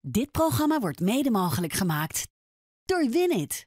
Dit programma wordt mede mogelijk gemaakt door Winit.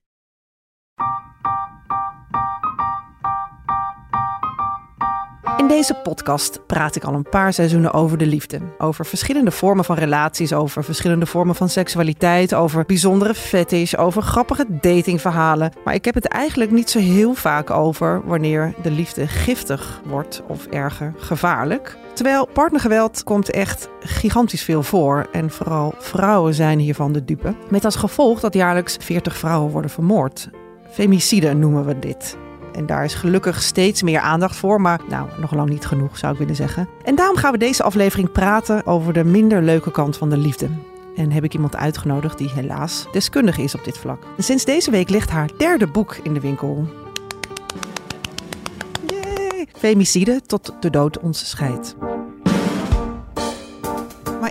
In deze podcast praat ik al een paar seizoenen over de liefde. Over verschillende vormen van relaties, over verschillende vormen van seksualiteit, over bijzondere fetish, over grappige datingverhalen. Maar ik heb het eigenlijk niet zo heel vaak over wanneer de liefde giftig wordt of erger gevaarlijk. Terwijl partnergeweld komt echt gigantisch veel voor en vooral vrouwen zijn hiervan de dupe. Met als gevolg dat jaarlijks 40 vrouwen worden vermoord. Femicide noemen we dit. En daar is gelukkig steeds meer aandacht voor, maar nou, nog lang niet genoeg zou ik willen zeggen. En daarom gaan we deze aflevering praten over de minder leuke kant van de liefde. En heb ik iemand uitgenodigd die helaas deskundig is op dit vlak. Sinds deze week ligt haar derde boek in de winkel. Femicide tot de dood ons scheidt.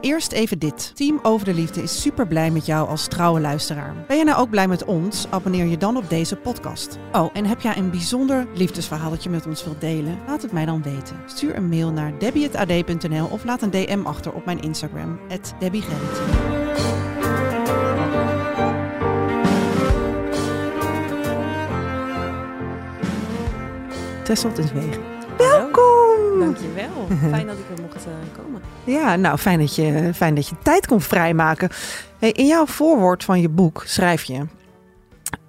Maar eerst even dit. Team Over de Liefde is super blij met jou als trouwe luisteraar. Ben je nou ook blij met ons? Abonneer je dan op deze podcast. Oh, en heb jij een bijzonder liefdesverhaal dat je met ons wilt delen? Laat het mij dan weten. Stuur een mail naar debbie.ad.nl of laat een DM achter op mijn Instagram, debbiegerrit. Tesselt is wegen. Welkom! Dankjewel. Fijn dat ik er mocht uh, komen. Ja, nou fijn dat je, fijn dat je tijd kon vrijmaken. In jouw voorwoord van je boek schrijf je: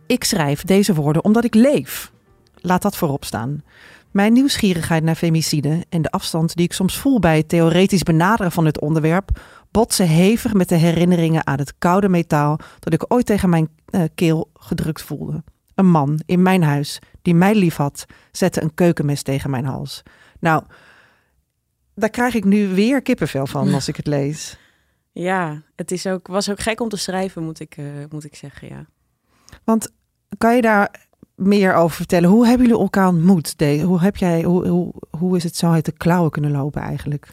Ik schrijf deze woorden omdat ik leef. Laat dat voorop staan. Mijn nieuwsgierigheid naar femicide en de afstand die ik soms voel bij het theoretisch benaderen van dit onderwerp botsen hevig met de herinneringen aan het koude metaal dat ik ooit tegen mijn uh, keel gedrukt voelde. Een man in mijn huis die mij lief had, zette een keukenmes tegen mijn hals. Nou, daar krijg ik nu weer kippenvel van als ik het lees. Ja, het is ook, was ook gek om te schrijven, moet ik, uh, moet ik zeggen, ja. Want kan je daar meer over vertellen? Hoe hebben jullie elkaar ontmoet? Hoe, heb jij, hoe, hoe, hoe is het zo uit de klauwen kunnen lopen eigenlijk?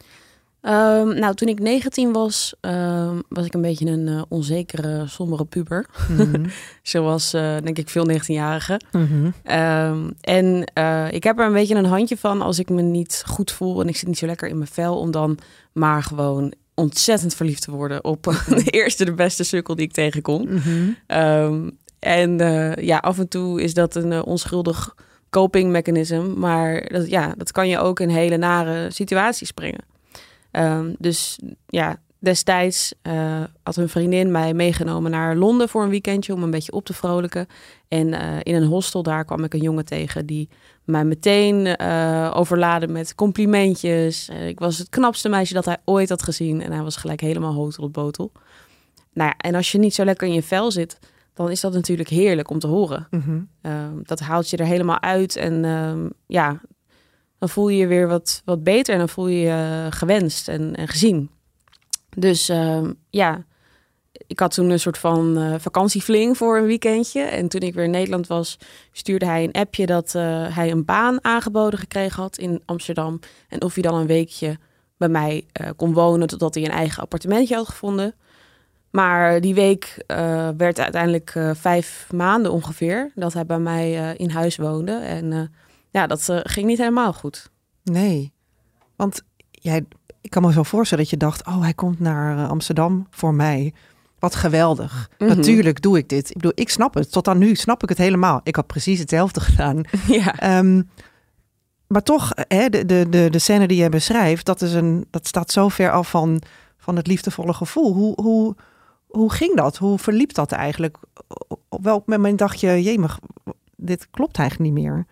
Um, nou, toen ik 19 was, um, was ik een beetje een uh, onzekere, sombere puber. Mm -hmm. Zoals, uh, denk ik, veel 19-jarigen. Mm -hmm. um, en uh, ik heb er een beetje een handje van als ik me niet goed voel en ik zit niet zo lekker in mijn vel, om dan maar gewoon ontzettend verliefd te worden op de eerste, de beste sukkel die ik tegenkom. Mm -hmm. en ja, af en toe is dat een onschuldig coping mechanism, maar dat, ja, dat kan je ook in hele nare situaties brengen. Um, dus ja, destijds uh, had een vriendin mij meegenomen naar Londen voor een weekendje om een beetje op te vrolijken. En uh, in een hostel daar kwam ik een jongen tegen die mij meteen uh, overladen met complimentjes. ik was het knapste meisje dat hij ooit had gezien en hij was gelijk helemaal hotel op botel. Nou ja, en als je niet zo lekker in je vel zit, dan is dat natuurlijk heerlijk om te horen. Mm -hmm. dat haalt je er helemaal uit en ehm, ja, dan voel je je weer wat, wat beter en dan voel je je gewenst en, en gezien. Dus uh, ja, ik had toen een soort van uh, vakantiefling voor een weekendje. En toen ik weer in Nederland was, stuurde hij een appje dat uh, hij een baan aangeboden gekregen had in Amsterdam. En of hij dan een weekje bij mij kon wonen totdat hij een eigen appartementje had gevonden. Maar die week werd uiteindelijk vijf maanden ongeveer dat hij bij mij in huis woonde. En ja, dat uh, ging niet helemaal goed. Nee, want jij, ik kan me zo voorstellen dat je dacht, oh, hij komt naar uh, Amsterdam voor mij. Wat geweldig. Mm -hmm. Natuurlijk doe ik dit. Ik bedoel, ik snap het. Tot aan nu snap ik het helemaal. Ik had precies hetzelfde gedaan. Ja. Um, maar toch, hè, de, de, de, de scène die jij beschrijft, dat, is een, dat staat zo ver af van, van het liefdevolle gevoel. Hoe, hoe, hoe ging dat? Hoe verliep dat eigenlijk? Op welk moment dacht je, jemig, dit klopt eigenlijk niet meer?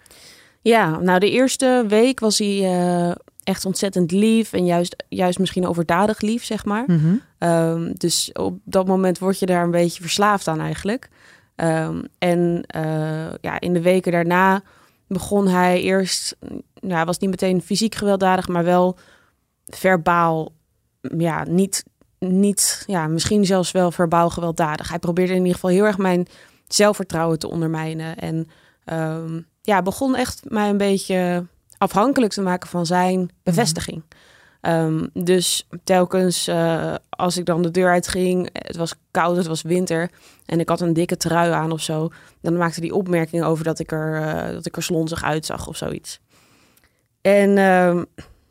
Ja, nou de eerste week was hij uh, echt ontzettend lief en juist, juist misschien overdadig lief, zeg maar. Mm -hmm. um, dus op dat moment word je daar een beetje verslaafd aan eigenlijk. Um, en uh, ja, in de weken daarna begon hij eerst, nou, hij was niet meteen fysiek gewelddadig, maar wel verbaal, ja, niet, niet, ja, misschien zelfs wel verbaal gewelddadig. Hij probeerde in ieder geval heel erg mijn zelfvertrouwen te ondermijnen en um, ja, begon echt mij een beetje afhankelijk te maken van zijn bevestiging. Mm -hmm. um, dus telkens uh, als ik dan de deur uitging, het was koud, het was winter en ik had een dikke trui aan of zo, dan maakte die opmerking over dat ik er, uh, dat ik er slonzig uitzag of zoiets. En uh,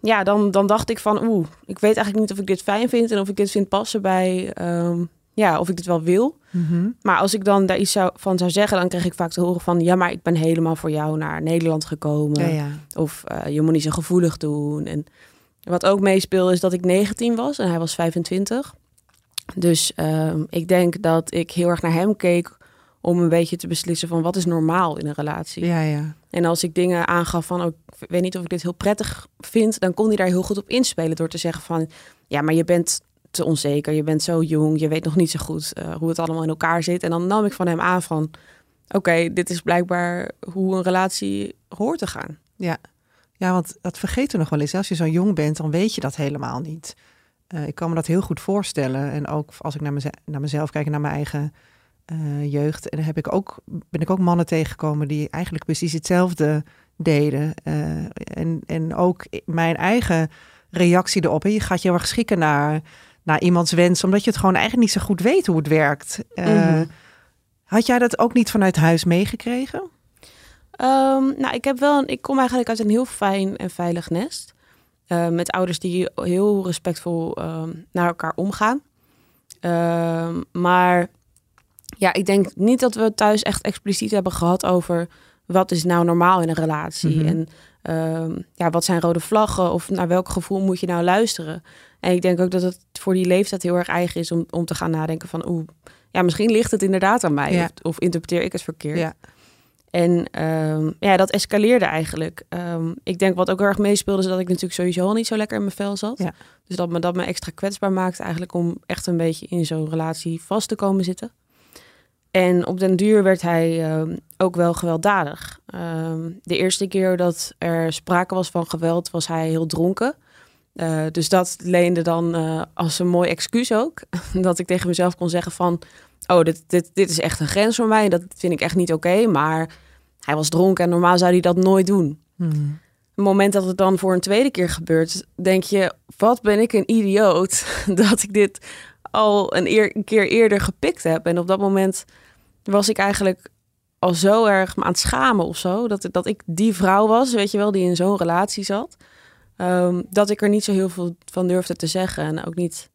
ja, dan, dan dacht ik van, oeh, ik weet eigenlijk niet of ik dit fijn vind en of ik dit vind passen bij, um, ja, of ik dit wel wil. Maar als ik dan daar iets zou, van zou zeggen, dan krijg ik vaak te horen van... ja, maar ik ben helemaal voor jou naar Nederland gekomen. Ja, ja. Of eh, je moet niet zo gevoelig doen. En wat ook meespeelde is dat ik 19 was en hij was 25. Dus ehm, ik denk dat ik heel erg naar hem keek om een beetje te beslissen van wat is normaal in een relatie. ja, ja. En als ik dingen aangaf van, oh, ik weet niet of ik dit heel prettig vind, dan kon hij daar heel goed op inspelen door te zeggen van, ja, maar je bent onzeker, je bent zo jong, je weet nog niet zo goed eh, hoe het allemaal in elkaar zit. En dan nam ik van hem aan van, oké, dit is blijkbaar hoe een relatie hoort te gaan. Ja, want dat vergeten we nog wel eens. Als je zo jong bent, dan weet je dat helemaal niet. Eh, ik kan me dat heel goed voorstellen. En ook als ik naar, naar mezelf kijk en naar mijn eigen eh, jeugd. En dan heb ik ook, ben ik ook mannen tegengekomen die eigenlijk precies hetzelfde deden. En, en ook mijn eigen reactie erop. Je gaat je heel erg schikken naar, naar iemands wens, omdat je het gewoon eigenlijk niet zo goed weet hoe het werkt. Eh, Mhm. Had jij dat ook niet vanuit huis meegekregen? Ehm, nou, ik heb wel, een, ik kom eigenlijk uit een heel fijn en veilig nest. Eh, met ouders die heel respectvol ehm, naar elkaar omgaan. Ehm, maar ja, ik denk niet dat we thuis echt expliciet hebben gehad over wat is nou normaal in een relatie. Mhm. En ja, wat zijn rode vlaggen of naar welk gevoel moet je nou luisteren. En ik denk ook dat het voor die leeftijd heel erg eigen is om, om te gaan nadenken van oeh, ja, misschien ligt het inderdaad aan mij. Ja. Of, of interpreteer ik het verkeerd. Ja. En ehm, ja, dat escaleerde eigenlijk. Ehm, ik denk wat ook heel erg meespeelde, is dat ik natuurlijk sowieso al niet zo lekker in mijn vel zat. Ja. Dus dat me dat me extra kwetsbaar maakte eigenlijk om echt een beetje in zo'n relatie vast te komen zitten. En op den duur werd hij ehm, ook wel gewelddadig. De eerste keer dat er sprake was van geweld, was hij heel dronken. Eh, dus dat leende dan eh, als een mooi excuus ook. dat ik tegen mezelf kon zeggen van... oh, dit, dit, dit is echt een grens voor mij. En dat vind ik echt niet oké. maar hij was dronken en normaal zou hij dat nooit doen. Hmm. het moment dat het dan voor een tweede keer gebeurt, denk je, wat ben ik een idioot dat ik dit al een, eer, een keer eerder gepikt heb. En op dat moment was ik eigenlijk al zo erg me aan het schamen of zo, dat, dat ik die vrouw was, weet je wel, die in zo'n relatie zat, ehm, dat ik er niet zo heel veel van durfde te zeggen en ook niet,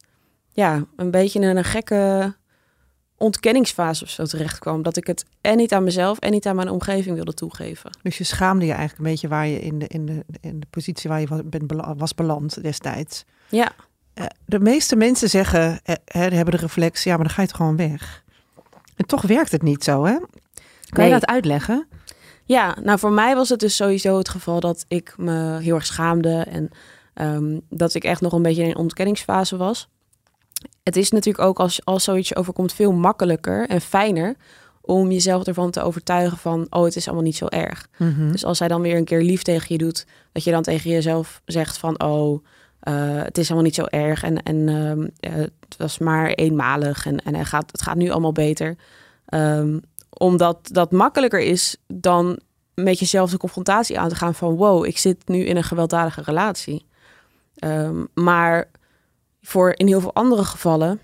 ja, een beetje in een gekke ontkenningsfase of zo terecht kwam. Dat ik het en niet aan mezelf en niet aan mijn omgeving wilde toegeven. Dus je schaamde je eigenlijk een beetje waar je in de, in de, in de positie waar je was, was beland destijds. Ja, Eh, de meeste mensen zeggen, eh, hè, hebben de reflex, ja, maar dan ga je toch gewoon weg. En toch werkt het niet zo, hè? Kan je dat uitleggen? Ja, nou voor mij was het dus sowieso het geval dat ik me heel erg schaamde en ehm, dat ik echt nog een beetje in een ontkenningsfase was. Het is natuurlijk ook als, als zoiets je overkomt veel makkelijker en fijner om jezelf ervan te overtuigen van, oh het is allemaal niet zo erg. Mhm. Dus als hij dan weer een keer lief tegen je doet, dat je dan tegen jezelf zegt van, oh eh, het is allemaal niet zo erg en, en ehm, eh, het was maar eenmalig en, en hij gaat, het gaat nu allemaal beter. Ehm, omdat dat makkelijker is dan met jezelf de confrontatie aan te gaan van wow, ik zit nu in een gewelddadige relatie. Ehm, maar voor in heel veel andere gevallen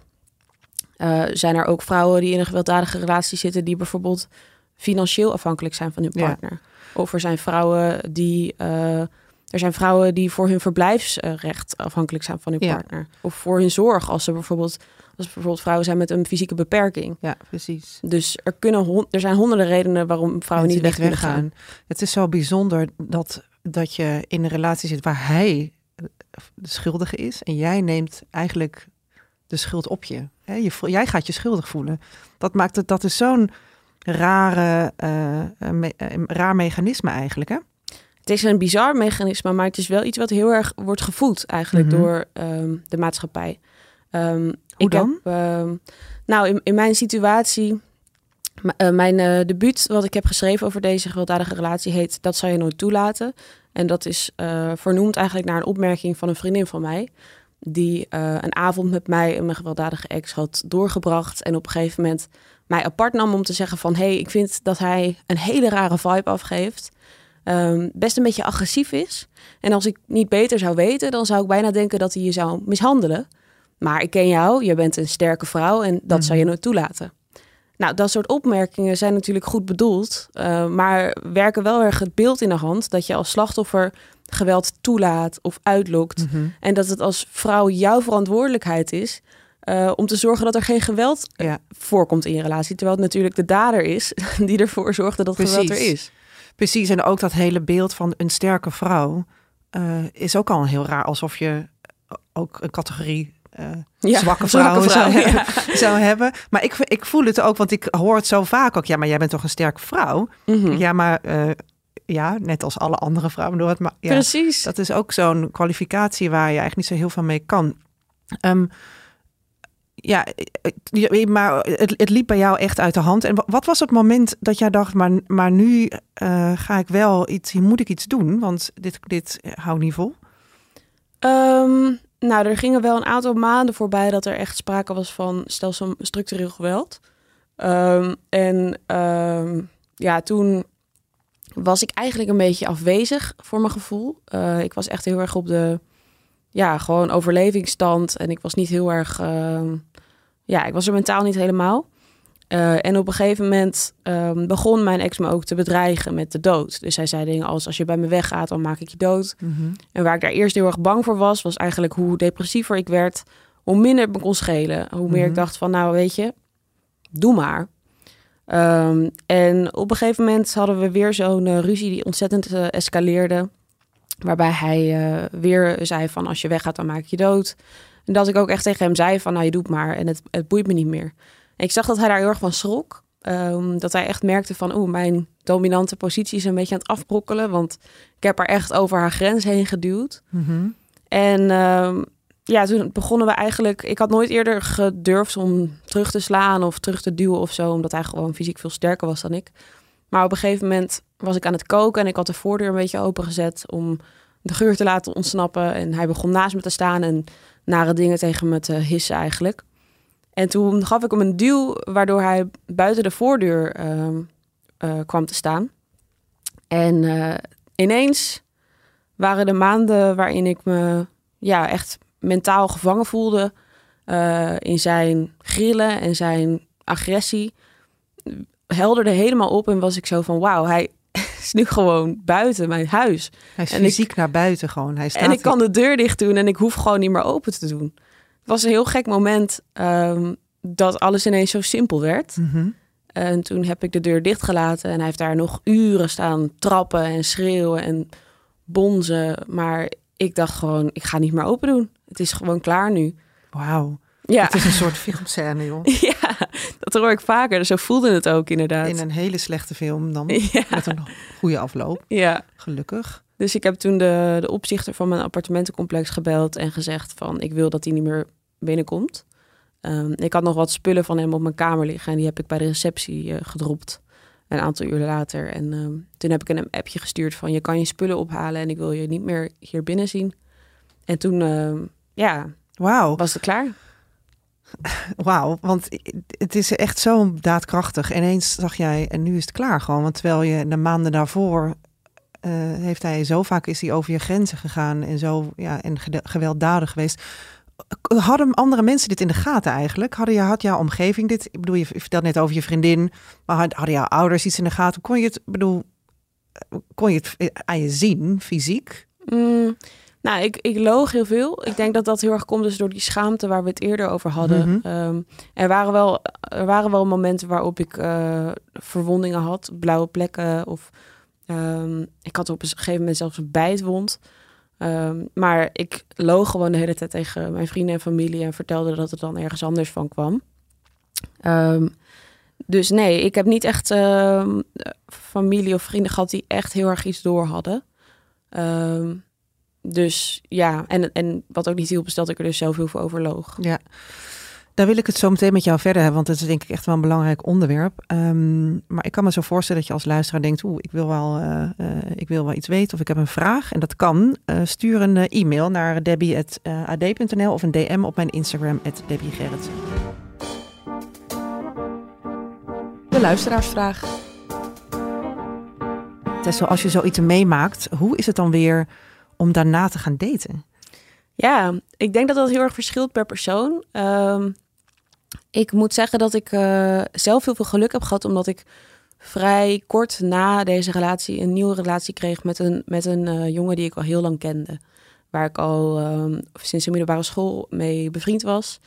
eh, zijn er ook vrouwen die in een gewelddadige relatie zitten die bijvoorbeeld financieel afhankelijk zijn van hun Ja. partner. Of er zijn vrouwen die eh, er zijn vrouwen die voor hun verblijfsrecht afhankelijk zijn van hun Ja. partner. Of voor hun zorg als ze bijvoorbeeld als er bijvoorbeeld vrouwen zijn met een fysieke beperking. Ja, precies. Dus er, kunnen er zijn honderden redenen waarom vrouwen niet weg kunnen gaan. Het is zo bijzonder dat, dat je in een relatie zit waar hij de schuldige is en jij neemt eigenlijk de schuld op je. Je jij gaat je schuldig voelen. Dat maakt het, dat is zo'n rare, eh, eh, me- eh, raar mechanisme eigenlijk. Hè? Het is een bizar mechanisme, maar het is wel iets wat heel erg wordt gevoed eigenlijk Mhm. door ehm, de maatschappij. Ehm, Hoe ik dan? Heb, ehm, nou, in, in mijn situatie, eh, mijn eh, debuut wat ik heb geschreven over deze gewelddadige relatie heet Dat zou je nooit toelaten. En dat is eh, vernoemd eigenlijk naar een opmerking van een vriendin van mij. Die een avond met mij en mijn gewelddadige ex had doorgebracht. En op een gegeven moment mij apart nam om te zeggen van... hé, hey, ik vind dat hij een hele rare vibe afgeeft. Ehm, best een beetje agressief is. En als ik niet beter zou weten, dan zou ik bijna denken dat hij je zou mishandelen. Maar ik ken jou, je bent een sterke vrouw en dat zou je nooit toelaten. Nou, dat soort opmerkingen zijn natuurlijk goed bedoeld, eh, maar werken wel erg het beeld in de hand dat je als slachtoffer geweld toelaat of uitlokt. Mhm. En dat het als vrouw jouw verantwoordelijkheid is Uh, om te zorgen dat er geen geweld ja. voorkomt in je relatie. Terwijl het natuurlijk de dader is die ervoor zorgde dat Precies. geweld er is. Precies, en ook dat hele beeld van een sterke vrouw is ook al heel raar. Alsof je ook een categorie uh, zwakke vrouwen vrouw, zou, ja. zou, hebben. Maar ik, ik voel het ook, want ik hoor het zo vaak ook. Ja, maar jij bent toch een sterke vrouw? Mm -hmm. Ja, maar uh, ja, net als alle andere vrouwen door het. Maar ja, Precies. Dat is ook zo'n kwalificatie waar je eigenlijk niet zo heel veel mee kan. Um, ja, maar het, het, liep bij jou echt uit de hand. En wat was het moment dat jij dacht, maar, maar nu uh, ga ik wel iets, hier moet ik iets doen, want dit, dit houdt niet vol? Um, nou, er gingen wel een aantal maanden voorbij dat er echt sprake was van stelsel structureel geweld. Um, en um, ja, toen was ik eigenlijk een beetje afwezig voor mijn gevoel. Uh, ik was echt heel erg op de, ja, gewoon overlevingsstand. En ik was niet heel erg, uh, ja, ik was er mentaal niet helemaal. Uh, en op een gegeven moment um, begon mijn ex me ook te bedreigen met de dood. Dus hij zei dingen als: Als je bij me weggaat, dan maak ik je dood. Mm -hmm. En waar ik daar eerst heel erg bang voor was, was eigenlijk hoe depressiever ik werd, hoe minder het me kon schelen. Hoe meer mm -hmm. ik mhm. dacht: van nou, weet je, doe maar. Um, en op een gegeven moment hadden we weer zo'n uh, ruzie die ontzettend uh, escaleerde. Waarbij hij weer zei: van als je weggaat, dan maak ik je dood. En dat ik ook echt tegen hem zei: van nou, je doet maar en het, het boeit me niet meer ik zag dat hij daar heel erg van schrok. Um, dat hij echt merkte van, oeh, mijn dominante positie is een beetje aan het afbrokkelen. Want ik heb haar echt over haar grens heen geduwd. Mm -hmm. En um, ja, toen begonnen we eigenlijk... Ik had nooit eerder gedurfd om terug te slaan of terug te duwen of zo. Omdat hij gewoon fysiek veel sterker was dan ik. Maar op een gegeven moment was ik aan het koken en ik had de voordeur een beetje opengezet om de geur te laten ontsnappen. En hij begon naast me te staan en nare dingen tegen me te hissen eigenlijk. En toen gaf ik hem een duw, waardoor hij buiten de voordeur uh, uh, kwam te staan. En uh, ineens waren de maanden waarin ik me ja, echt mentaal gevangen voelde eh, in zijn grillen en zijn agressie. Helderde helemaal op en was ik zo van wauw, hij is nu gewoon buiten mijn huis. Hij is en fysiek ik, naar buiten gewoon. Hij staat en ik kan de deur dicht doen en ik hoef gewoon niet meer open te doen was een heel gek moment um, dat alles ineens zo simpel werd. Mm -hmm. En toen heb ik de deur dichtgelaten en hij heeft daar nog uren staan trappen en schreeuwen en bonzen. Maar ik dacht gewoon, ik ga niet meer open doen. Het is gewoon klaar nu. Wauw. Ja. Het is een soort filmscène, joh. ja, dat hoor ik vaker. Zo voelde het ook inderdaad. In een hele slechte film dan. Ja. Met een goede afloop. Ja. Gelukkig. Dus ik heb toen de, de opzichter van mijn appartementencomplex gebeld en gezegd van ik wil dat hij niet meer binnenkomt. Um, ik had nog wat spullen van hem op mijn kamer liggen en die heb ik bij de receptie uh, gedropt. Een aantal uur later. En um, toen heb ik een appje gestuurd van je kan je spullen ophalen en ik wil je niet meer hier binnen zien. En toen, uh, ja, wow. was het klaar. Wauw, want het is echt zo daadkrachtig. Ineens zag jij en nu is het klaar gewoon. Want terwijl je de maanden daarvoor uh, heeft hij zo vaak is hij over je grenzen gegaan en zo ja, en gewelddadig geweest hadden andere mensen dit in de gaten eigenlijk? Hadden je, had jouw omgeving dit? Ik bedoel, je vertelt net over je vriendin, maar hadden jouw ouders iets in de gaten? Kon je het, bedoel, kon je het aan je zien, fysiek? Mm, nou, ik, ik loog heel veel. Ik denk dat dat heel erg komt dus door die schaamte waar we het eerder over hadden. Mm -hmm. er, waren wel, er waren wel momenten waarop ik uh, verwondingen had, blauwe plekken of um, ik had op een gegeven moment zelfs een bijtwond. Um, maar ik loog gewoon de hele tijd tegen mijn vrienden en familie en vertelde dat het dan ergens anders van kwam. Um, dus nee, ik heb niet echt uh, familie of vrienden gehad die echt heel erg iets door hadden. Dus ja, en, en wat ook niet hielp, is dat ik er dus zoveel voor overloog. Ja. Daar wil ik het zo meteen met jou verder hebben, want het is denk ik echt wel een belangrijk onderwerp. Um, maar ik kan me zo voorstellen dat je als luisteraar denkt, oeh, ik wil wel, uh, uh, ik wil wel iets weten of ik heb een vraag. En dat kan. Uh, stuur een e-mail naar debbie.ad.nl of een DM op mijn Instagram, debbiegerrit. De luisteraarsvraag. Tessel, als je zoiets meemaakt, hoe is het dan weer om daarna te gaan daten? Ja, ik denk dat dat heel erg verschilt per persoon. Um, ik moet zeggen dat ik uh, zelf heel veel geluk heb gehad, omdat ik vrij kort na deze relatie een nieuwe relatie kreeg met een, met een uh, jongen die ik al heel lang kende. Waar ik al um, sinds de middelbare school mee bevriend was.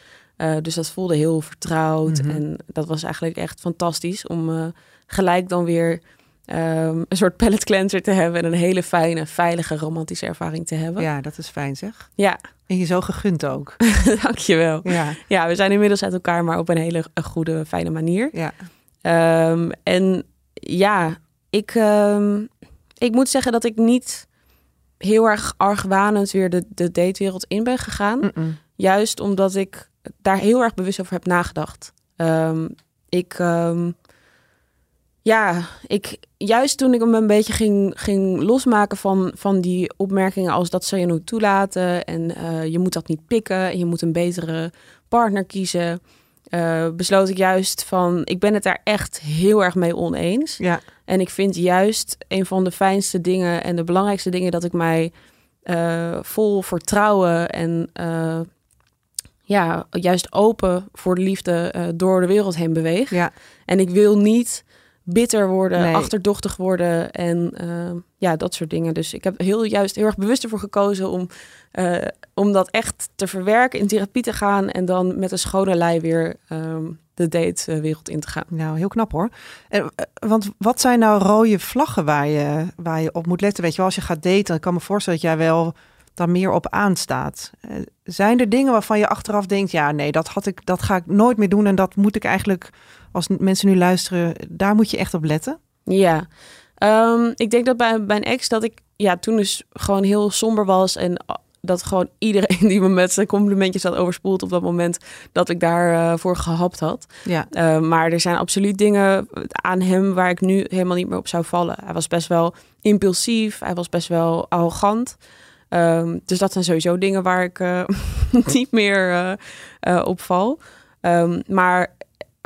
dus dat voelde heel vertrouwd. Mhm. En dat was eigenlijk echt fantastisch om gelijk dan weer ehm, een soort pallet cleanser te hebben. En een hele fijne, veilige, romantische ervaring te hebben. Ja, dat is fijn zeg. Ja. En je zo gegund ook. Dankjewel. Ja. Ja, we zijn inmiddels uit elkaar, maar op een hele goede, fijne manier. Ja. Ehm, en ja, ik, ehm, ik moet zeggen dat ik niet heel erg argwanend weer de, de datewereld in ben gegaan. Juist omdat ik daar heel erg bewust over heb nagedacht. Ik, ja, ik, juist toen ik hem een beetje ging, ging losmaken van, van die opmerkingen als dat zou je nooit toelaten en eh, je moet dat niet pikken en je moet een betere partner kiezen, eh, besloot ik juist van, ik ben het daar echt heel erg mee oneens. Ja. En ik vind juist een van de fijnste dingen en de belangrijkste dingen dat ik mij eh, vol vertrouwen en ja, juist open voor de liefde door de wereld heen beweeg. Ja. En ik wil niet bitter worden, Nee. achterdochtig worden en eh, ja, dat soort dingen. Dus ik heb heel juist heel erg bewust ervoor gekozen om, eh, om dat echt te verwerken, in therapie te gaan en dan met een schone lei weer ehm, de datewereld in te gaan. Nou, heel knap hoor. En, eh, want wat zijn nou rode vlaggen waar je, waar je op moet letten? Weet je wel, als je gaat daten, dan kan me voorstellen dat jij wel daar meer op aanstaat. Zijn er dingen waarvan je achteraf denkt, ja, nee, dat, had ik, dat ga ik nooit meer doen en dat moet ik eigenlijk, als mensen nu luisteren, daar moet je echt op letten? Ja, Ehm, ik denk dat bij mijn ex dat ik ja, toen dus gewoon heel somber was en ah, dat gewoon iedereen die me met zijn complimentjes had overspoeld op dat moment dat ik daarvoor voor gehapt had. Ja, Uh, maar er zijn absoluut dingen aan hem waar ik nu helemaal niet meer op zou vallen. Hij was best wel impulsief, hij was best wel arrogant. Um, dus dat zijn sowieso dingen waar ik uh, niet meer uh, uh, op val. Um, maar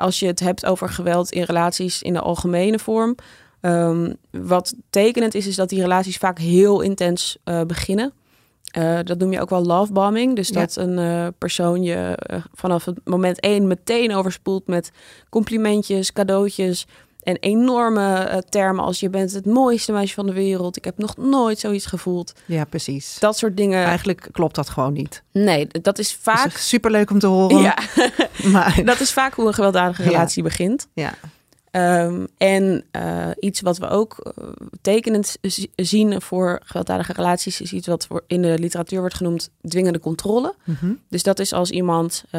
als je het hebt over geweld in relaties in de algemene vorm. Um, wat tekenend is, is dat die relaties vaak heel intens uh, beginnen. Uh, dat noem je ook wel lovebombing. Dus Ja. dat een uh, persoon je vanaf het moment één meteen overspoelt met complimentjes, cadeautjes en enorme uh, termen als je bent het mooiste meisje van de wereld. Ik heb nog nooit zoiets gevoeld. ja precies. Dat soort dingen. Eigenlijk klopt dat gewoon niet. Nee, dat is vaak. Dat is superleuk om te horen. Ja, Maar, dat is vaak hoe een gewelddadige Ja. relatie begint. ja. Um, en uh, iets wat we ook uh, tekenend zien voor gewelddadige relaties is iets wat in de literatuur wordt genoemd dwingende controle. Mhm. Dus dat is als iemand uh,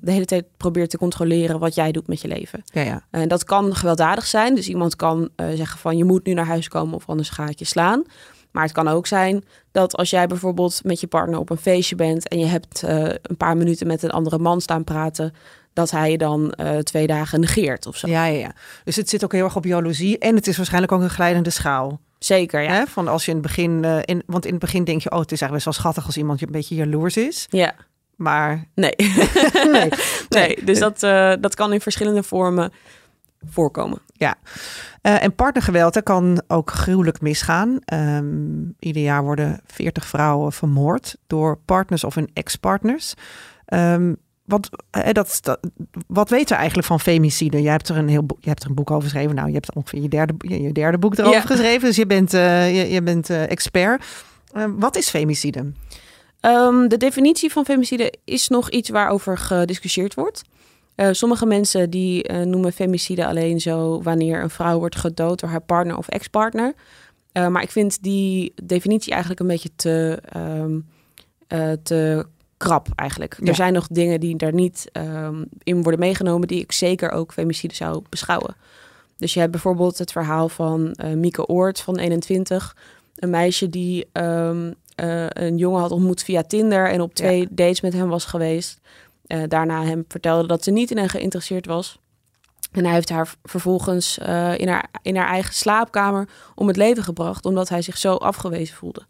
de hele tijd probeert te controleren wat jij doet met je leven. ja, ja. En dat kan gewelddadig zijn. Dus iemand kan zeggen van je moet nu naar huis komen of anders ga ik je slaan. Maar het kan ook zijn dat als jij bijvoorbeeld met je partner op een feestje bent en je hebt een paar minuten met een andere man staan praten, dat hij dan uh, twee dagen negeert of zo. Ja, ja, ja. Dus het zit ook heel erg op jaloezie. En het is waarschijnlijk ook een glijdende schaal. Zeker, ja. Hè? Van als je in het begin, uh, in, want in het begin denk je, oh, het is eigenlijk best wel schattig als iemand je een beetje jaloers is. Ja. Maar Nee. nee. nee. Dus dat, uh, dat kan in verschillende vormen voorkomen. Ja. Uh, en partnergeweld dat kan ook gruwelijk misgaan. Um, ieder jaar worden 40 vrouwen vermoord door partners of hun ex-partners. Um, wat, dat, dat, wat weten we eigenlijk van femicide? Jij hebt er een heel boek, je hebt er een boek over geschreven. Nou, je hebt ongeveer je derde, je, je derde boek erover ja. geschreven. Dus je bent, uh, je, je, bent expert. wat is femicide? Um, de definitie van femicide is nog iets waarover gediscussieerd wordt. Sommige mensen die noemen femicide alleen zo wanneer een vrouw wordt gedood door haar partner of ex-partner. Maar ik vind die definitie eigenlijk een beetje te, um, te krap eigenlijk. Ja. Er zijn nog dingen die daar niet um, in worden meegenomen die ik zeker ook femicide zou beschouwen. Dus je hebt bijvoorbeeld het verhaal van Mieke Oort van 21. Een meisje die een jongen had ontmoet via Tinder en op twee ja. dates met hem was geweest. Uh, daarna hem vertelde dat ze niet in hem geïnteresseerd was. En hij heeft haar vervolgens uh, in, haar, in haar eigen slaapkamer om het leven gebracht, omdat hij zich zo afgewezen voelde.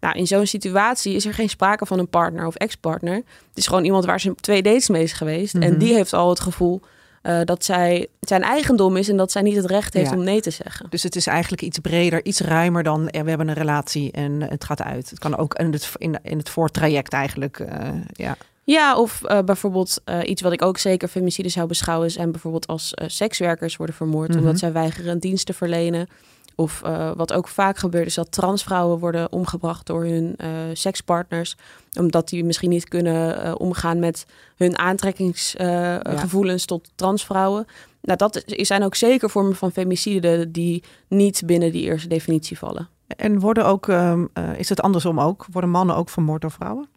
Nou, in zo'n situatie is er geen sprake van een partner of ex-partner. Het is gewoon iemand waar ze twee dates mee is geweest. Mm -hmm. En die heeft al het gevoel uh, dat zij zijn eigendom is en dat zij niet het recht heeft ja. om nee te zeggen. Dus het is eigenlijk iets breder, iets ruimer dan ja, we hebben een relatie en het gaat uit. Het kan ook in het, in, in het voortraject eigenlijk, uh, ja. Ja, of uh, bijvoorbeeld uh, iets wat ik ook zeker femicide zou beschouwen... zijn bijvoorbeeld als uh, sekswerkers worden vermoord... Mm -hmm. omdat zij weigeren een dienst te verlenen... Of wat ook vaak gebeurt, is dat transvrouwen worden omgebracht door hun sekspartners. Omdat die misschien niet kunnen omgaan met hun aantrekkingsgevoelens tot transvrouwen. Nou, dat zijn ook zeker vormen van femicide die niet binnen die eerste definitie vallen. En worden ook, ehm, is het andersom ook? Worden mannen ook vermoord door vrouwen?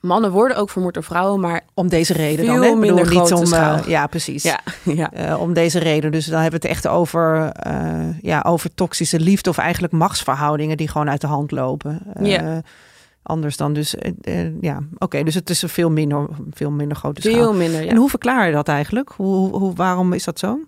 Mannen worden ook vermoord door vrouwen, maar om deze reden dan. Hè? Minder bedoel, niet om. Uh, ja, precies. Ja, ja. Uh, om deze reden. Dus dan hebben we het echt over, uh, ja, over toxische liefde of eigenlijk machtsverhoudingen die gewoon uit de hand lopen. ja. Anders dan dus, ja, oké, dus het is een veel minder, veel minder grote schaal. Veel minder, ja. En hoe verklaar je dat eigenlijk? Hoe, hoe, waarom is dat zo?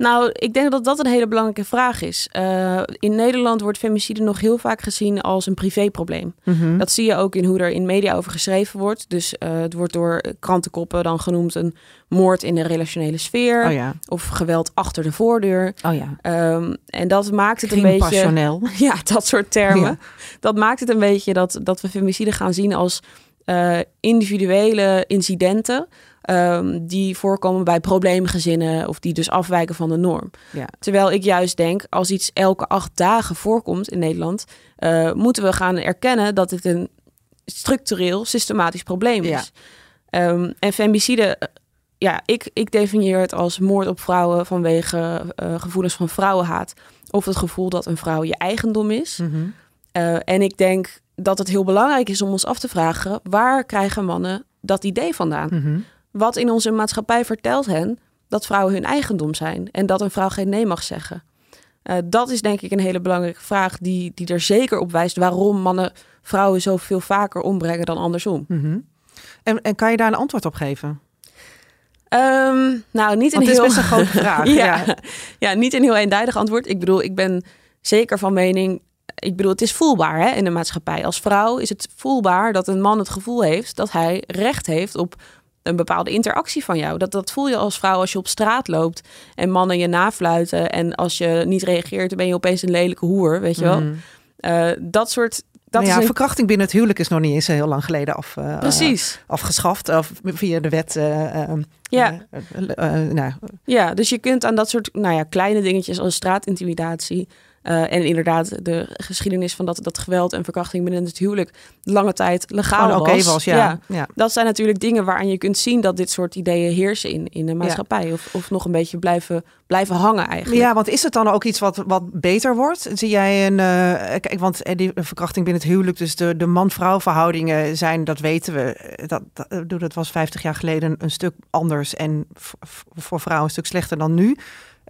Nou, ik denk dat dat een hele belangrijke vraag is. Uh, in Nederland wordt femicide nog heel vaak gezien als een privéprobleem. Mm Dat zie je ook in hoe er in media over geschreven wordt. Dus uh, het wordt door krantenkoppen dan genoemd een moord in de relationele sfeer. Oh ja. Of geweld achter de voordeur. Oh ja. Um, en dat maakt het een beetje... passioneel. Ja, dat soort termen. Ja. Dat maakt het een beetje dat, dat we femicide gaan zien als uh, individuele incidenten Um, die voorkomen bij probleemgezinnen of die dus afwijken van de norm. Ja. Terwijl ik juist denk, als iets elke acht dagen voorkomt in Nederland, uh, moeten we gaan erkennen dat het een structureel, systematisch probleem is. Ja. Um, en femicide, eh, ja, ik, ik definieer het als moord op vrouwen vanwege uh, gevoelens van vrouwenhaat. Of het gevoel dat een vrouw je eigendom is. Mm -hmm. uh, en ik denk dat het heel belangrijk is om ons af te vragen: waar krijgen mannen dat idee vandaan? Mm -hmm. Wat in onze maatschappij vertelt hen dat vrouwen hun eigendom zijn en dat een vrouw geen nee mag zeggen. Uh, dat is denk ik een hele belangrijke vraag die, die er zeker op wijst waarom mannen vrouwen zoveel vaker ombrengen dan andersom. Mm -hmm. en, en kan je daar een antwoord op geven? Um, nou, niet een heel... is best een grote vraag. ja, ja. ja, niet een heel eenduidig antwoord. Ik bedoel, ik ben zeker van mening ik bedoel, het is voelbaar hè, in de maatschappij. Als vrouw is het voelbaar dat een man het gevoel heeft dat hij recht heeft op een bepaalde interactie van jou. Dat, dat voel je als vrouw als je op straat loopt en mannen je nafluiten. En als je niet reageert, dan ben je opeens een lelijke hoer, weet je wel. Mm. Uh, dat soort. Dat nou ja, is verkrachting binnen het huwelijk is nog niet eens heel lang geleden af, uh, Precies. afgeschaft. Of via de wet. Uh, ja. Nou. ja, dus je kunt aan dat soort nou ja, kleine dingetjes als straatintimidatie uh, en inderdaad, de geschiedenis van dat, dat geweld en verkrachting binnen het huwelijk lange tijd legaal was. was ja. Ja, ja. Dat zijn natuurlijk dingen waaraan je kunt zien dat dit soort ideeën heersen in, in de maatschappij. Of, of nog een beetje blijven, blijven hangen eigenlijk. Ja, want is het dan ook iets wat, wat beter wordt? Zie jij een. Uh, kijk, want die verkrachting binnen het huwelijk, dus de, de man-vrouw verhoudingen zijn, dat weten we. Dat, dat, dat was 50 jaar geleden een stuk anders en voor vrouwen een stuk slechter dan nu.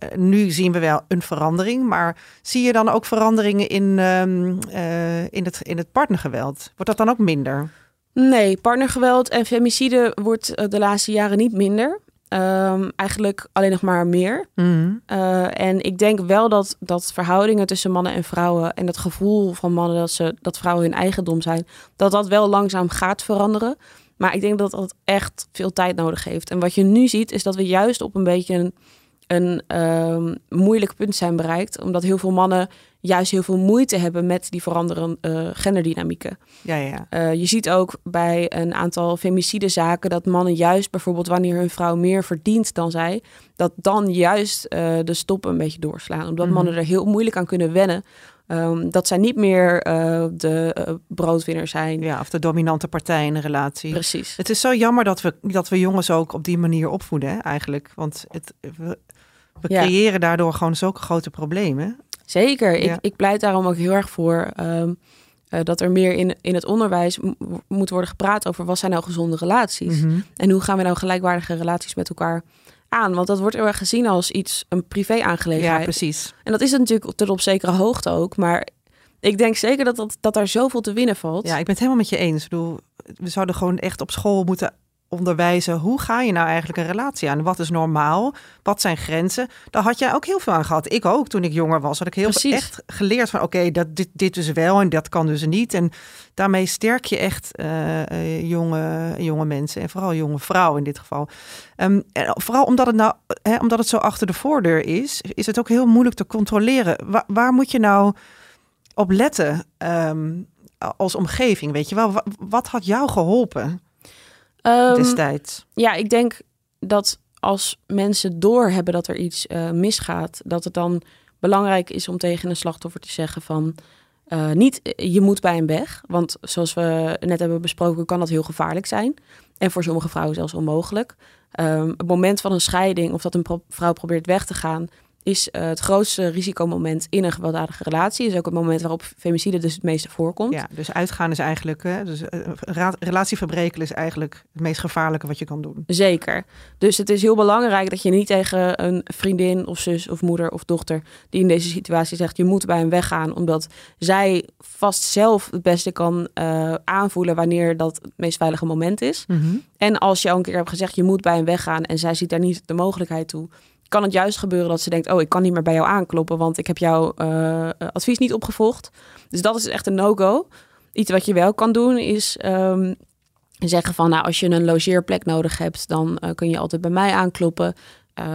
Eh, nu zien we wel een verandering, maar zie je dan ook veranderingen in, um, uh, in, het, in het partnergeweld? Wordt dat dan ook minder? Nee, partnergeweld en femicide wordt eh, de laatste jaren niet minder. Um, eigenlijk alleen nog maar meer. Mm. Uh, en ik denk wel dat, dat verhoudingen tussen mannen en vrouwen en het gevoel van mannen dat, ze, dat vrouwen hun eigendom zijn, dat dat wel langzaam gaat veranderen. Maar ik denk dat dat echt veel tijd nodig heeft. En wat je nu ziet, is dat we juist op een beetje een een um, moeilijk punt zijn bereikt. Omdat heel veel mannen juist heel veel moeite hebben met die veranderende uh, genderdynamieken. Ja, ja. Uh, je ziet ook bij een aantal femicide zaken dat mannen juist bijvoorbeeld wanneer hun vrouw meer verdient dan zij, dat dan juist uh, de stoppen een beetje doorslaan. Omdat mm -hmm. mannen er heel moeilijk aan kunnen wennen. Um, dat zij niet meer uh, de uh, broodwinner zijn. Ja, of de dominante partij in een relatie. Precies. Het is zo jammer dat we, dat we jongens ook op die manier opvoeden, hè, eigenlijk. Want het, we, we creëren daardoor gewoon zulke grote problemen. Zeker. Ik, ik pleit daarom ook heel erg voor um, uh, dat er meer in, in het onderwijs moet worden gepraat over wat zijn nou gezonde relaties. Mm -hmm. En hoe gaan we nou gelijkwaardige relaties met elkaar aan? Want dat wordt heel erg gezien als iets, een privé-aangelegenheid. Ja, precies. En dat is het natuurlijk tot op zekere hoogte ook. Maar ik denk zeker dat, dat, dat daar zoveel te winnen valt. Ja, ik ben het helemaal met je eens. Ik bedoel, we zouden gewoon echt op school moeten onderwijzen. Hoe ga je nou eigenlijk een relatie aan? Wat is normaal? Wat zijn grenzen? Daar had jij ook heel veel aan gehad. Ik ook, toen ik jonger was, had ik heel veel echt geleerd van... oké, dat dit, dit is wel en dat kan dus niet. En daarmee sterk je echt uh, jonge, jonge mensen en vooral jonge vrouwen in dit geval. Um, en vooral omdat het, nou, hè, omdat het zo achter de voordeur is, is het ook heel moeilijk te controleren. Waar, waar moet je nou op letten um, als omgeving? Weet je wel, wat, wat had jou geholpen? Um, destijds? Ja, ik denk dat als mensen doorhebben dat er iets uh, misgaat, dat het dan belangrijk is om tegen een slachtoffer te zeggen van... Uh, niet je moet bij hem weg, want zoals we net hebben besproken, kan dat heel gevaarlijk zijn. En voor sommige vrouwen zelfs onmogelijk. Um, het moment van een scheiding of dat een vrouw probeert weg te gaan, is uh, het grootste risicomoment in een gewelddadige relatie. Is ook het moment waarop femicide dus het meeste voorkomt. Ja, dus uitgaan is eigenlijk, hè, dus, uh, relatie verbreken is eigenlijk het meest gevaarlijke wat je kan doen. Zeker. Dus het is heel belangrijk dat je niet tegen een vriendin of zus of moeder of dochter die in deze situatie zegt je moet bij hem weggaan, omdat zij vast zelf het beste kan uh, aanvoelen wanneer dat het meest veilige moment is. Mm -hmm. En als je al een keer hebt gezegd je moet bij hem weggaan en zij ziet daar niet de mogelijkheid toe kan het juist gebeuren dat ze denkt: Oh, ik kan niet meer bij jou aankloppen, want ik heb jouw uh, advies niet opgevolgd. Dus dat is echt een no-go. Iets wat je wel kan doen is um, zeggen: van nou, als je een logeerplek nodig hebt, dan uh, kun je altijd bij mij aankloppen.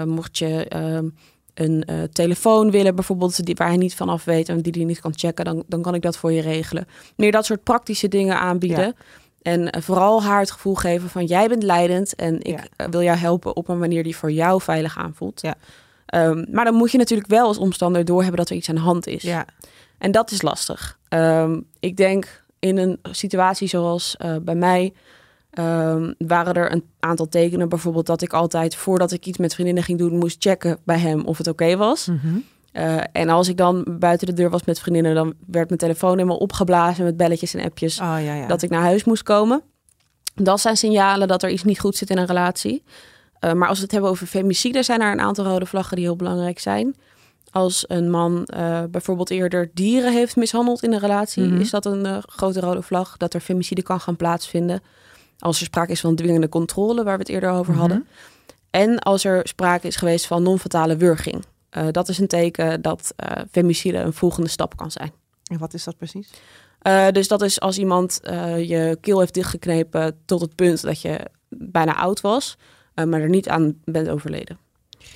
Mocht je uh, een telefoon willen, bijvoorbeeld, die, waar hij niet vanaf weet en die hij niet kan checken, dan, dan kan ik dat voor je regelen. Meer dat soort praktische dingen aanbieden. En eh, vooral haar het gevoel geven van jij bent leidend en ik ja. wil jou helpen op een manier die voor jou veilig aanvoelt. Ja. Um, maar dan moet je natuurlijk wel als omstander doorhebben dat er iets aan de hand is. Ja. En dat is lastig. Um, ik denk in een situatie zoals uh, bij mij um, waren er een aantal tekenen. Bijvoorbeeld dat ik altijd voordat ik iets met vriendinnen ging doen moest checken bij hem of het oké okay was. Mm -hmm. Uh, en als ik dan buiten de deur was met vriendinnen, dan werd mijn telefoon helemaal opgeblazen met belletjes en appjes. Oh, ja, ja. Dat ik naar huis moest komen. Dat zijn signalen dat er iets niet goed zit in een relatie. Uh, maar als we het hebben over femicide, zijn er een aantal rode vlaggen die heel belangrijk zijn. Als een man uh, bijvoorbeeld eerder dieren heeft mishandeld in een relatie, mm -hmm. is dat een grote rode vlag dat er femicide kan gaan plaatsvinden. Als er sprake is van dwingende controle, waar we het eerder over mm -hmm. hadden. En als er sprake is geweest van non-fatale wurging. Uh, dat is een teken dat uh, femicide een volgende stap kan zijn. En wat is dat precies? Uh, dus dat is als iemand je keel heeft dichtgeknepen tot het punt dat je bijna oud was, maar er niet aan bent overleden.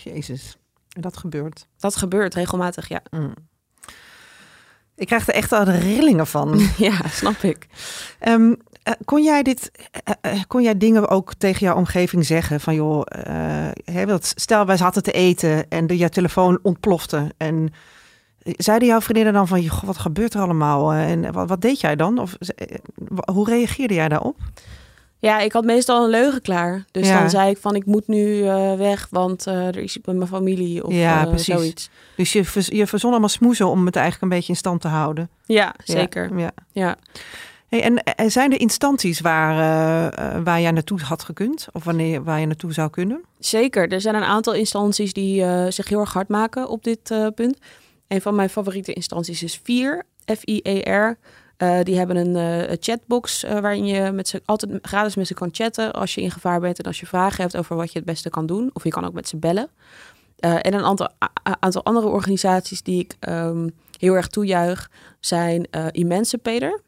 Jezus, en dat gebeurt? Dat gebeurt regelmatig, ja. Mm. Ik krijg er echt al rillingen van. ja, snap ik. Um, kon jij dit, uh, uh, kon jij dingen ook tegen jouw omgeving zeggen van joh, hè, stel wij zaten te eten en de, jouw telefoon ontplofte en zeiden jouw vriendinnen dan van joh, wat gebeurt er allemaal en wat, wat deed jij dan? Of hoe reageerde jij daarop? Ja, ik had meestal een leugen klaar. Dus ja. dan zei ik van ik moet nu weg, want er is iets met mijn familie of ja, precies. zoiets. Dus je, je verzon allemaal smoezen om het eigenlijk een beetje in stand te houden. Ja, zeker. Ja. ja. En, en zijn er instanties waar, uh, waar jij naartoe had gekund? Of wanneer, waar je naartoe zou kunnen? Zeker. Er zijn een aantal instanties die zich heel erg hard maken op dit punt. Een van mijn favoriete instanties is FIR, F-I-E-R. die hebben een chatbox waarin je met ze altijd gratis met ze kan chatten als je in gevaar bent en als je vragen hebt over wat je het beste kan doen. Of je kan ook met ze bellen. en een aantal, aantal andere organisaties die ik um, heel erg toejuich zijn Emancipator.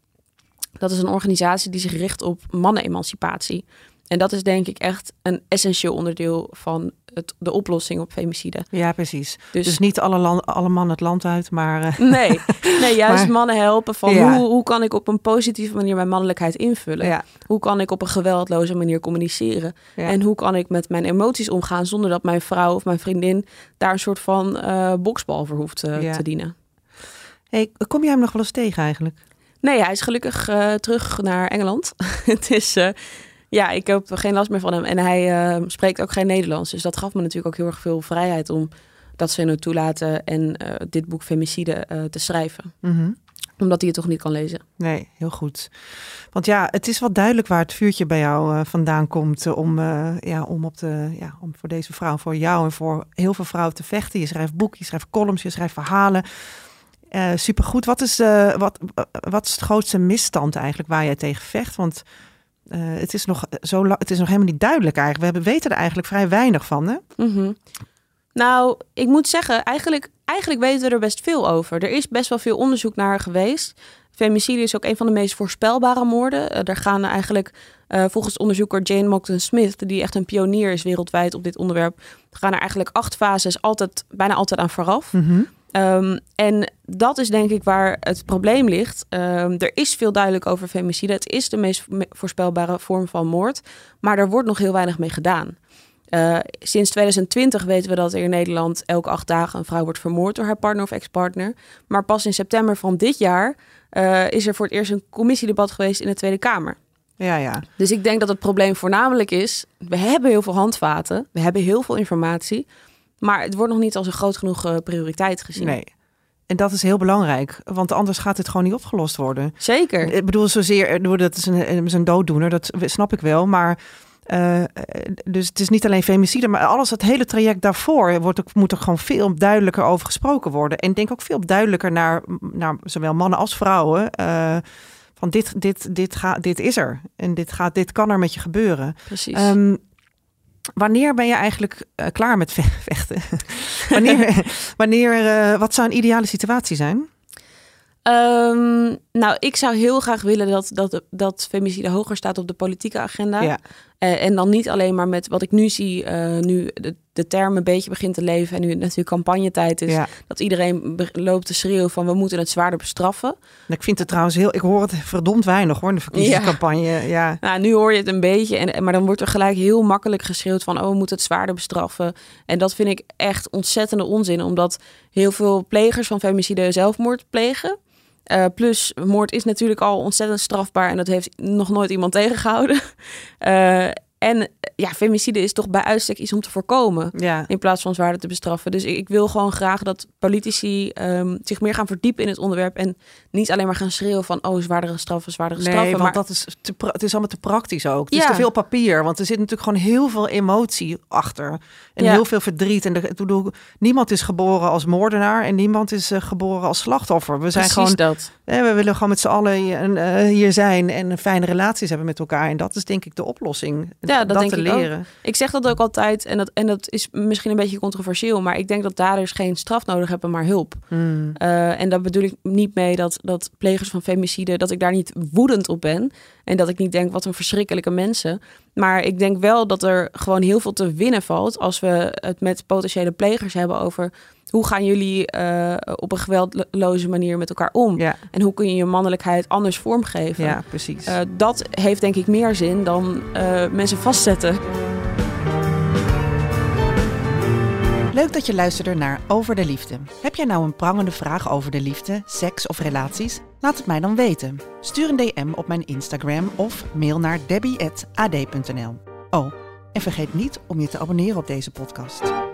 Dat is een organisatie die zich richt op mannenemancipatie. En dat is denk ik echt een essentieel onderdeel van het, de oplossing op femicide. Ja, precies. Dus, dus niet alle, land, alle mannen het land uit, maar... Uh... Nee, nee, juist maar, mannen helpen van ja. hoe, hoe kan ik op een positieve manier mijn mannelijkheid invullen? Ja. Hoe kan ik op een geweldloze manier communiceren? Ja. En hoe kan ik met mijn emoties omgaan zonder dat mijn vrouw of mijn vriendin daar een soort van uh, boksbal voor hoeft uh, te dienen? Hey, kom jij hem nog wel eens tegen eigenlijk? Nee, hij is gelukkig uh, terug naar Engeland. het is, uh, ja, ik heb geen last meer van hem. En hij uh, spreekt ook geen Nederlands. Dus dat gaf me natuurlijk ook heel erg veel vrijheid om dat ze het toelaten en dit boek Femicide te schrijven. Mm -hmm. Omdat hij het toch niet kan lezen. Nee, heel goed. Want ja, het is wel duidelijk waar het vuurtje bij jou vandaan komt om, ja, om, op de, ja, om voor deze vrouw, voor jou en voor heel veel vrouwen te vechten. Je schrijft boeken, je schrijft columns, je schrijft verhalen. Uh, supergoed. Wat is, uh, wat, uh, wat is het grootste misstand eigenlijk waar jij tegen vecht? Want het, is nog zo het is nog helemaal niet duidelijk eigenlijk. We weten er eigenlijk vrij weinig van. Hè? Mm -hmm. Nou, ik moet zeggen, eigenlijk, eigenlijk weten we er best veel over. Er is best wel veel onderzoek naar geweest. Femicide is ook een van de meest voorspelbare moorden. er gaan eigenlijk, volgens onderzoeker Jane Mockton Smith, die echt een pionier is wereldwijd op dit onderwerp, gaan er eigenlijk acht fases altijd, bijna altijd aan vooraf. Mm -hmm. Um, en dat is denk ik waar het probleem ligt. Um, er is veel duidelijk over femicide. Het is de meest voorspelbare vorm van moord. Maar er wordt nog heel weinig mee gedaan. sinds 2020 weten we dat er in Nederland elke acht dagen een vrouw wordt vermoord door haar partner of ex-partner. Maar pas in september van dit jaar is er voor het eerst een commissiedebat geweest in de Tweede Kamer. Ja, ja. Dus ik denk dat het probleem voornamelijk is: we hebben heel veel handvaten, we hebben heel veel informatie, maar het wordt nog niet als een groot genoeg prioriteit gezien. Nee. En dat is heel belangrijk, want anders gaat het gewoon niet opgelost worden. Zeker. Ik bedoel, zozeer, dat is een, is een dooddoener, dat snap ik wel. Maar uh, dus het is niet alleen femicide, maar alles, het hele traject daarvoor wordt ook, moet er gewoon veel duidelijker over gesproken worden. En denk ook veel duidelijker naar, naar zowel mannen als vrouwen. Uh, van dit, dit, dit, gaat, dit is er. En dit, gaat, dit kan er met je gebeuren. Precies. Um, Wanneer ben je eigenlijk uh, klaar met vechten? wanneer, wanneer, uh, wat zou een ideale situatie zijn? Um, nou, ik zou heel graag willen dat, dat, dat femicide hoger staat op de politieke agenda. Ja. Uh, en dan niet alleen maar met wat ik nu zie, uh, nu de, de term een beetje begint te leven en nu het natuurlijk campagnetijd is, ja. dat iedereen loopt te schreeuwen van we moeten het zwaarder bestraffen. Ik vind het trouwens heel, ik hoor het verdomd weinig hoor, in de verkiezingscampagne. Ja. ja. Nou, nu hoor je het een beetje, en, maar dan wordt er gelijk heel makkelijk geschreeuwd van oh, we moeten het zwaarder bestraffen. En dat vind ik echt ontzettende onzin, omdat heel veel plegers van femicide zelfmoord plegen. Uh, plus, moord is natuurlijk al ontzettend strafbaar en dat heeft nog nooit iemand tegengehouden. Uh, en ja, femicide is toch bij uitstek iets om te voorkomen. Ja. In plaats van zwaarder te bestraffen. Dus ik, ik wil gewoon graag dat politici um, zich meer gaan verdiepen in het onderwerp. En niet alleen maar gaan schreeuwen van oh, zwaardere straffen, zwaardere nee, straffen. Want maar... dat is te, het is allemaal te praktisch ook. Het ja. is te veel papier. Want er zit natuurlijk gewoon heel veel emotie achter. En ja. heel veel verdriet. En de, niemand is geboren als moordenaar en niemand is uh, geboren als slachtoffer. We zijn Precies gewoon. Dat. Eh, we willen gewoon met z'n allen uh, hier zijn en fijne relaties hebben met elkaar. En dat is denk ik de oplossing ja, dat, denk te ik leren. Ook. Ik zeg dat ook altijd, en dat, en dat is misschien een beetje controversieel, maar ik denk dat daders geen straf nodig hebben, maar hulp. Hmm. Uh, en daar bedoel ik niet mee dat, dat plegers van femicide, dat ik daar niet woedend op ben. En dat ik niet denk, wat een verschrikkelijke mensen. Maar ik denk wel dat er gewoon heel veel te winnen valt als we het met potentiële plegers hebben over hoe gaan jullie uh, op een geweldloze manier met elkaar om? Ja. En hoe kun je je mannelijkheid anders vormgeven? Ja, precies. Uh, dat heeft denk ik meer zin dan uh, mensen vastzetten. Leuk dat je luisterde naar Over de Liefde. Heb jij nou een prangende vraag over de liefde, seks of relaties? Laat het mij dan weten. Stuur een DM op mijn Instagram of mail naar debbie.ad.nl. Oh, en vergeet niet om je te abonneren op deze podcast.